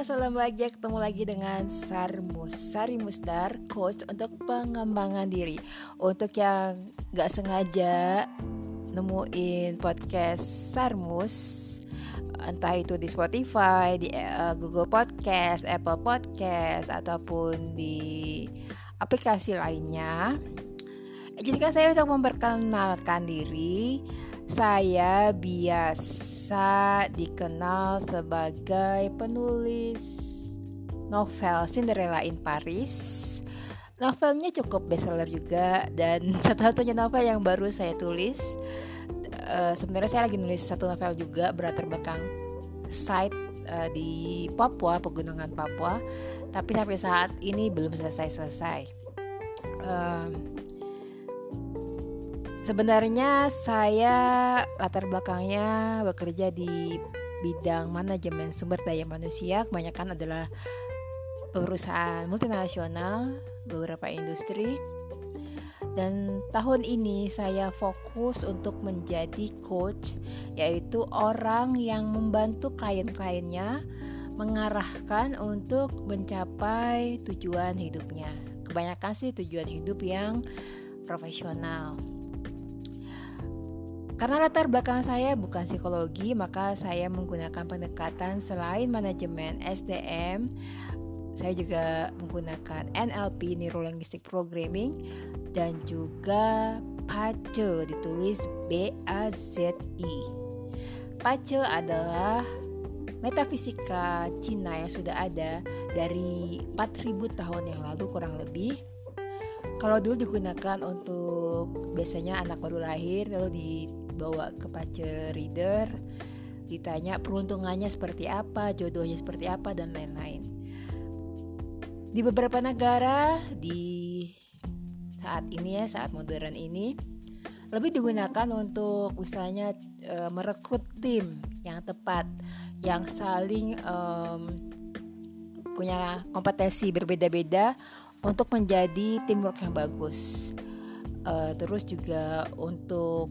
salam bahagia ketemu lagi dengan Sarmus. Sari Musdar, coach untuk pengembangan diri. Untuk yang gak sengaja nemuin podcast Sarmus Entah itu di Spotify, di uh, Google Podcast, Apple Podcast Ataupun di aplikasi lainnya. Jadi saya untuk memperkenalkan diri Saya bias bisa dikenal sebagai penulis novel Cinderella in Paris. Novelnya cukup bestseller juga dan satu-satunya novel yang baru saya tulis. Uh, Sebenarnya saya lagi nulis satu novel juga berlatar belakang site uh, di Papua, pegunungan Papua. Tapi sampai saat ini belum selesai-selesai. Uh, Sebenarnya saya latar belakangnya bekerja di bidang manajemen sumber daya manusia, kebanyakan adalah perusahaan multinasional, beberapa industri. Dan tahun ini saya fokus untuk menjadi coach, yaitu orang yang membantu klien-kliennya mengarahkan untuk mencapai tujuan hidupnya. Kebanyakan sih tujuan hidup yang profesional. Karena latar belakang saya bukan psikologi, maka saya menggunakan pendekatan selain manajemen SDM, saya juga menggunakan NLP Neuro Linguistic Programming dan juga PACE ditulis B A Z I. PACE adalah metafisika Cina yang sudah ada dari 4000 tahun yang lalu kurang lebih. Kalau dulu digunakan untuk biasanya anak baru lahir lalu di dibawa ke pace reader ditanya peruntungannya seperti apa, jodohnya seperti apa dan lain-lain. Di beberapa negara di saat ini ya, saat modern ini lebih digunakan untuk misalnya e, merekrut tim yang tepat, yang saling um, punya kompetensi berbeda-beda untuk menjadi teamwork yang bagus. Uh, terus juga untuk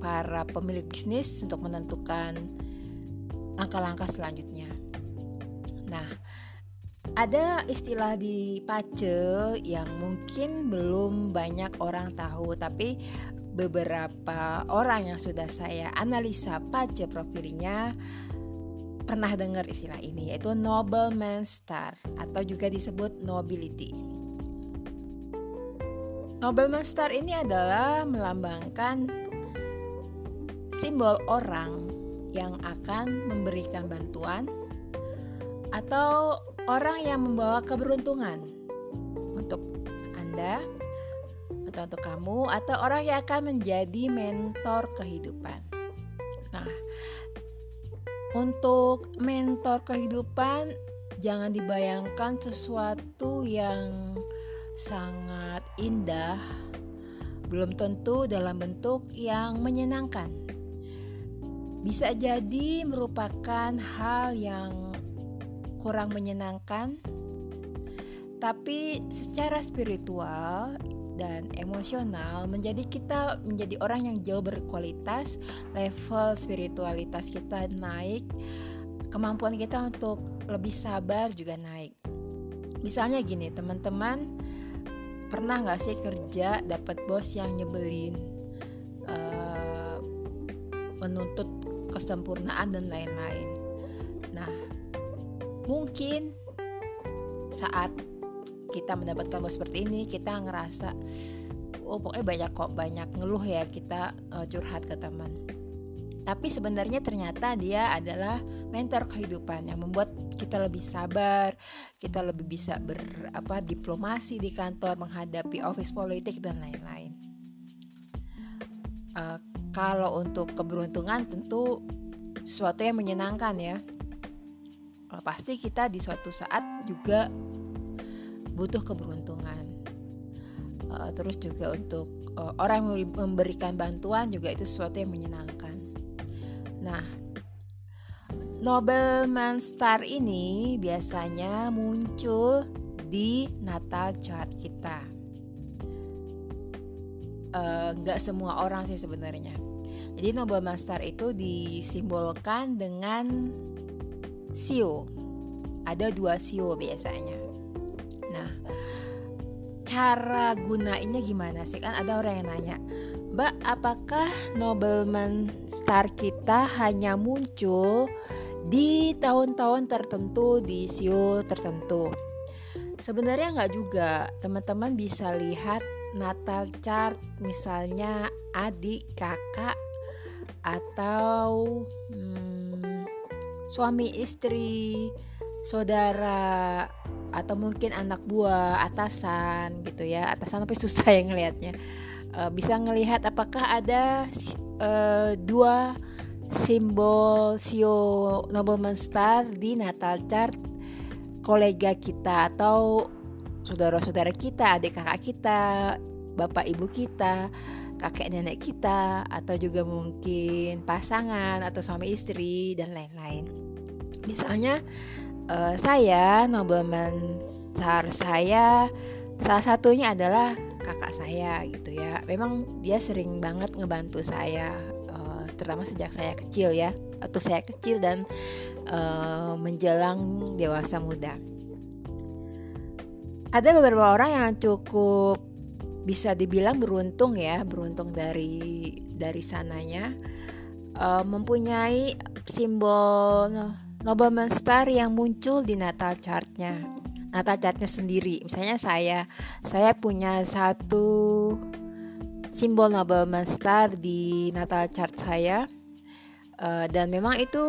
para pemilik bisnis untuk menentukan langkah-langkah selanjutnya. Nah, ada istilah di Pace yang mungkin belum banyak orang tahu, tapi beberapa orang yang sudah saya analisa Pace profilnya pernah dengar istilah ini yaitu Nobleman Star atau juga disebut nobility. Nobleman Star ini adalah melambangkan simbol orang yang akan memberikan bantuan atau orang yang membawa keberuntungan untuk Anda atau untuk kamu atau orang yang akan menjadi mentor kehidupan. Nah, untuk mentor kehidupan jangan dibayangkan sesuatu yang sangat indah belum tentu dalam bentuk yang menyenangkan bisa jadi merupakan hal yang kurang menyenangkan, tapi secara spiritual dan emosional menjadi kita menjadi orang yang jauh berkualitas, level spiritualitas kita naik, kemampuan kita untuk lebih sabar juga naik. Misalnya gini, teman-teman pernah nggak sih kerja dapat bos yang nyebelin, uh, menuntut kesempurnaan dan lain-lain. Nah, mungkin saat kita mendapatkan bos seperti ini, kita ngerasa oh pokoknya banyak kok banyak ngeluh ya kita uh, curhat ke teman. Tapi sebenarnya ternyata dia adalah mentor kehidupan yang membuat kita lebih sabar, kita lebih bisa ber apa diplomasi di kantor menghadapi office politik dan lain-lain. Uh, kalau untuk keberuntungan tentu sesuatu yang menyenangkan ya. Uh, pasti kita di suatu saat juga butuh keberuntungan. Uh, terus juga untuk uh, orang yang memberikan bantuan juga itu sesuatu yang menyenangkan. Nah, Nobelman Star ini biasanya muncul di Natal chart kita. Uh, semua orang sih sebenarnya jadi Nobel Master itu disimbolkan dengan siu ada dua sio biasanya. Nah cara gunainnya gimana sih? Kan ada orang yang nanya Mbak apakah nobleman star kita hanya muncul di tahun-tahun tertentu di sio tertentu? Sebenarnya nggak juga. Teman-teman bisa lihat natal chart misalnya adik kakak atau hmm, suami istri saudara atau mungkin anak buah atasan gitu ya. Atasan tapi susah yang ngelihatnya. Uh, bisa ngelihat apakah ada uh, dua simbol sio nobleman star di natal chart kolega kita atau saudara-saudara kita, adik kakak kita, bapak ibu kita, kakek nenek kita, atau juga mungkin pasangan atau suami istri dan lain-lain. Misalnya uh, saya nobleman star saya salah satunya adalah kakak saya gitu ya. Memang dia sering banget ngebantu saya uh, terutama sejak saya kecil ya atau saya kecil dan uh, menjelang dewasa muda. Ada beberapa orang yang cukup bisa dibilang beruntung ya, beruntung dari dari sananya uh, mempunyai simbol Nobleman Star yang muncul di natal chartnya. Natal chartnya sendiri. Misalnya saya, saya punya satu simbol Nobleman Star di natal chart saya uh, dan memang itu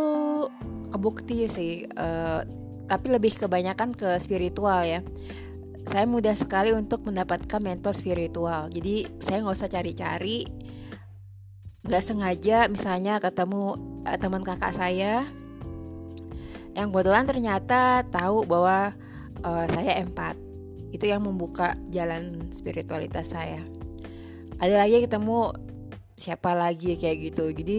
kebukti sih uh, tapi lebih kebanyakan ke spiritual ya saya mudah sekali untuk mendapatkan mentor spiritual. Jadi saya nggak usah cari-cari. Nggak sengaja misalnya ketemu uh, teman kakak saya. Yang kebetulan ternyata tahu bahwa uh, saya empat. Itu yang membuka jalan spiritualitas saya. Ada lagi ketemu siapa lagi kayak gitu. Jadi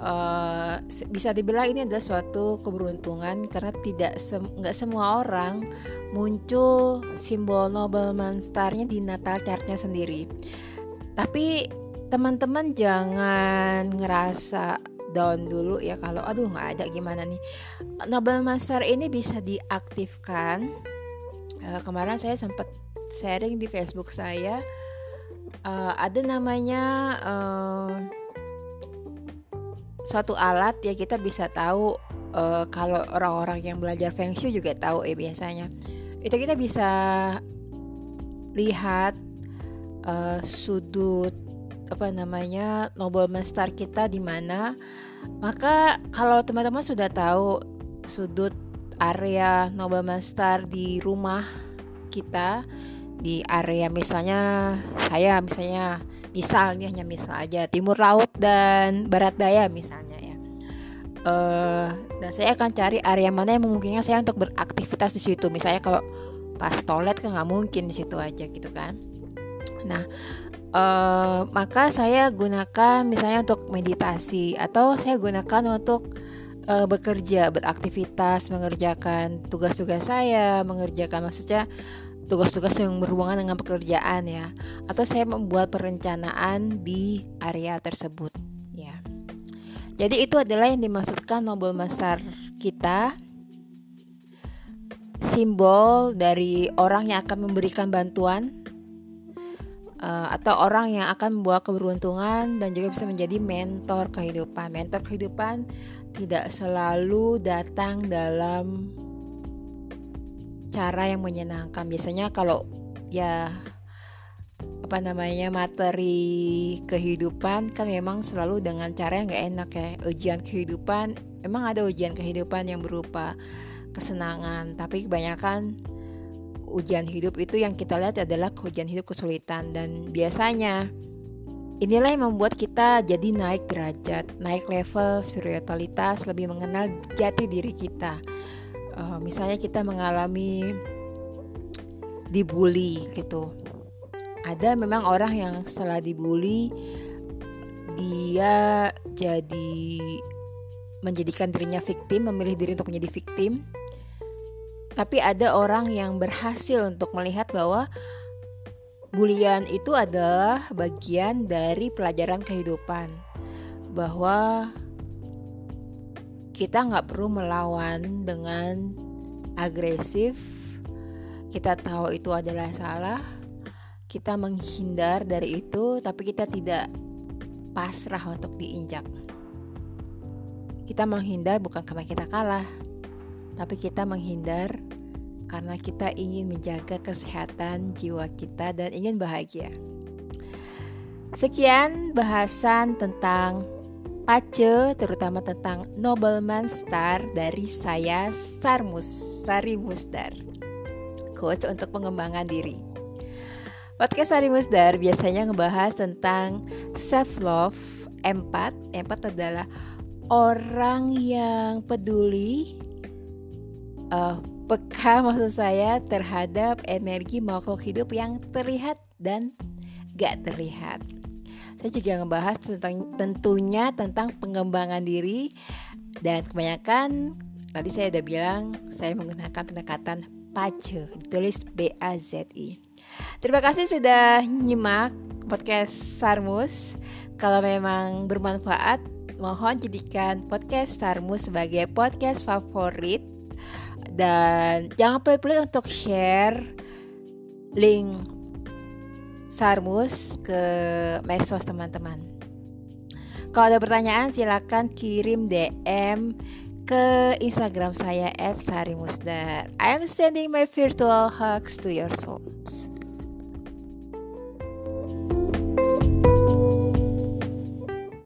uh, bisa dibilang ini adalah suatu keberuntungan karena tidak nggak sem semua orang muncul simbol nobleman starnya di natal chartnya sendiri. Tapi teman-teman jangan ngerasa down dulu ya kalau aduh nggak ada gimana nih? Nobleman star ini bisa diaktifkan. Uh, kemarin saya sempat sharing di Facebook saya. Uh, ada namanya uh, suatu alat ya kita bisa tahu uh, kalau orang-orang yang belajar feng shui juga tahu ya biasanya. Itu kita bisa lihat uh, sudut apa namanya nobleman star kita di mana. Maka kalau teman-teman sudah tahu sudut area nobleman star di rumah kita di area misalnya saya misalnya misalnya hanya misal aja timur laut dan barat daya misalnya ya. Uh, dan saya akan cari area mana yang memungkinkan saya untuk beraktivitas di situ. Misalnya kalau pas toilet kan nggak mungkin di situ aja gitu kan. Nah uh, maka saya gunakan misalnya untuk meditasi atau saya gunakan untuk uh, bekerja beraktivitas mengerjakan tugas-tugas saya mengerjakan maksudnya tugas-tugas yang berhubungan dengan pekerjaan ya. Atau saya membuat perencanaan di area tersebut ya. Jadi itu adalah yang dimaksudkan Nobel Master kita. Simbol dari orang yang akan memberikan bantuan uh, atau orang yang akan membawa keberuntungan dan juga bisa menjadi mentor kehidupan. Mentor kehidupan tidak selalu datang dalam cara yang menyenangkan. Biasanya kalau ya apa namanya materi kehidupan kan memang selalu dengan cara yang gak enak ya. Ujian kehidupan emang ada ujian kehidupan yang berupa kesenangan. Tapi kebanyakan ujian hidup itu yang kita lihat adalah ujian hidup kesulitan. Dan biasanya inilah yang membuat kita jadi naik derajat naik level spiritualitas lebih mengenal jati diri kita uh, misalnya kita mengalami dibully gitu. Ada memang orang yang setelah dibully dia jadi menjadikan dirinya victim memilih diri untuk menjadi victim. Tapi ada orang yang berhasil untuk melihat bahwa bulian itu adalah bagian dari pelajaran kehidupan. Bahwa kita nggak perlu melawan dengan agresif, kita tahu itu adalah salah, kita menghindar dari itu, tapi kita tidak pasrah untuk diinjak. Kita menghindar bukan karena kita kalah, tapi kita menghindar karena kita ingin menjaga kesehatan jiwa kita dan ingin bahagia. Sekian bahasan tentang Pace, terutama tentang Nobleman Star dari saya Sarmus Sari Musdar, coach untuk pengembangan diri. Podcast Sari Musdar biasanya ngebahas tentang self love, empat. Empat adalah orang yang peduli, uh, peka maksud saya terhadap energi makhluk hidup yang terlihat dan gak terlihat. Saya juga ngebahas tentang tentunya tentang pengembangan diri dan kebanyakan tadi saya udah bilang saya menggunakan pendekatan PACE, ditulis B A Z I. Terima kasih sudah nyimak podcast Sarmus. Kalau memang bermanfaat, mohon jadikan podcast Sarmus sebagai podcast favorit dan jangan pelit-pelit untuk share link Sarmus ke medsos teman-teman. Kalau ada pertanyaan silakan kirim DM ke Instagram saya @sarimusdar. I am sending my virtual hugs to your soul.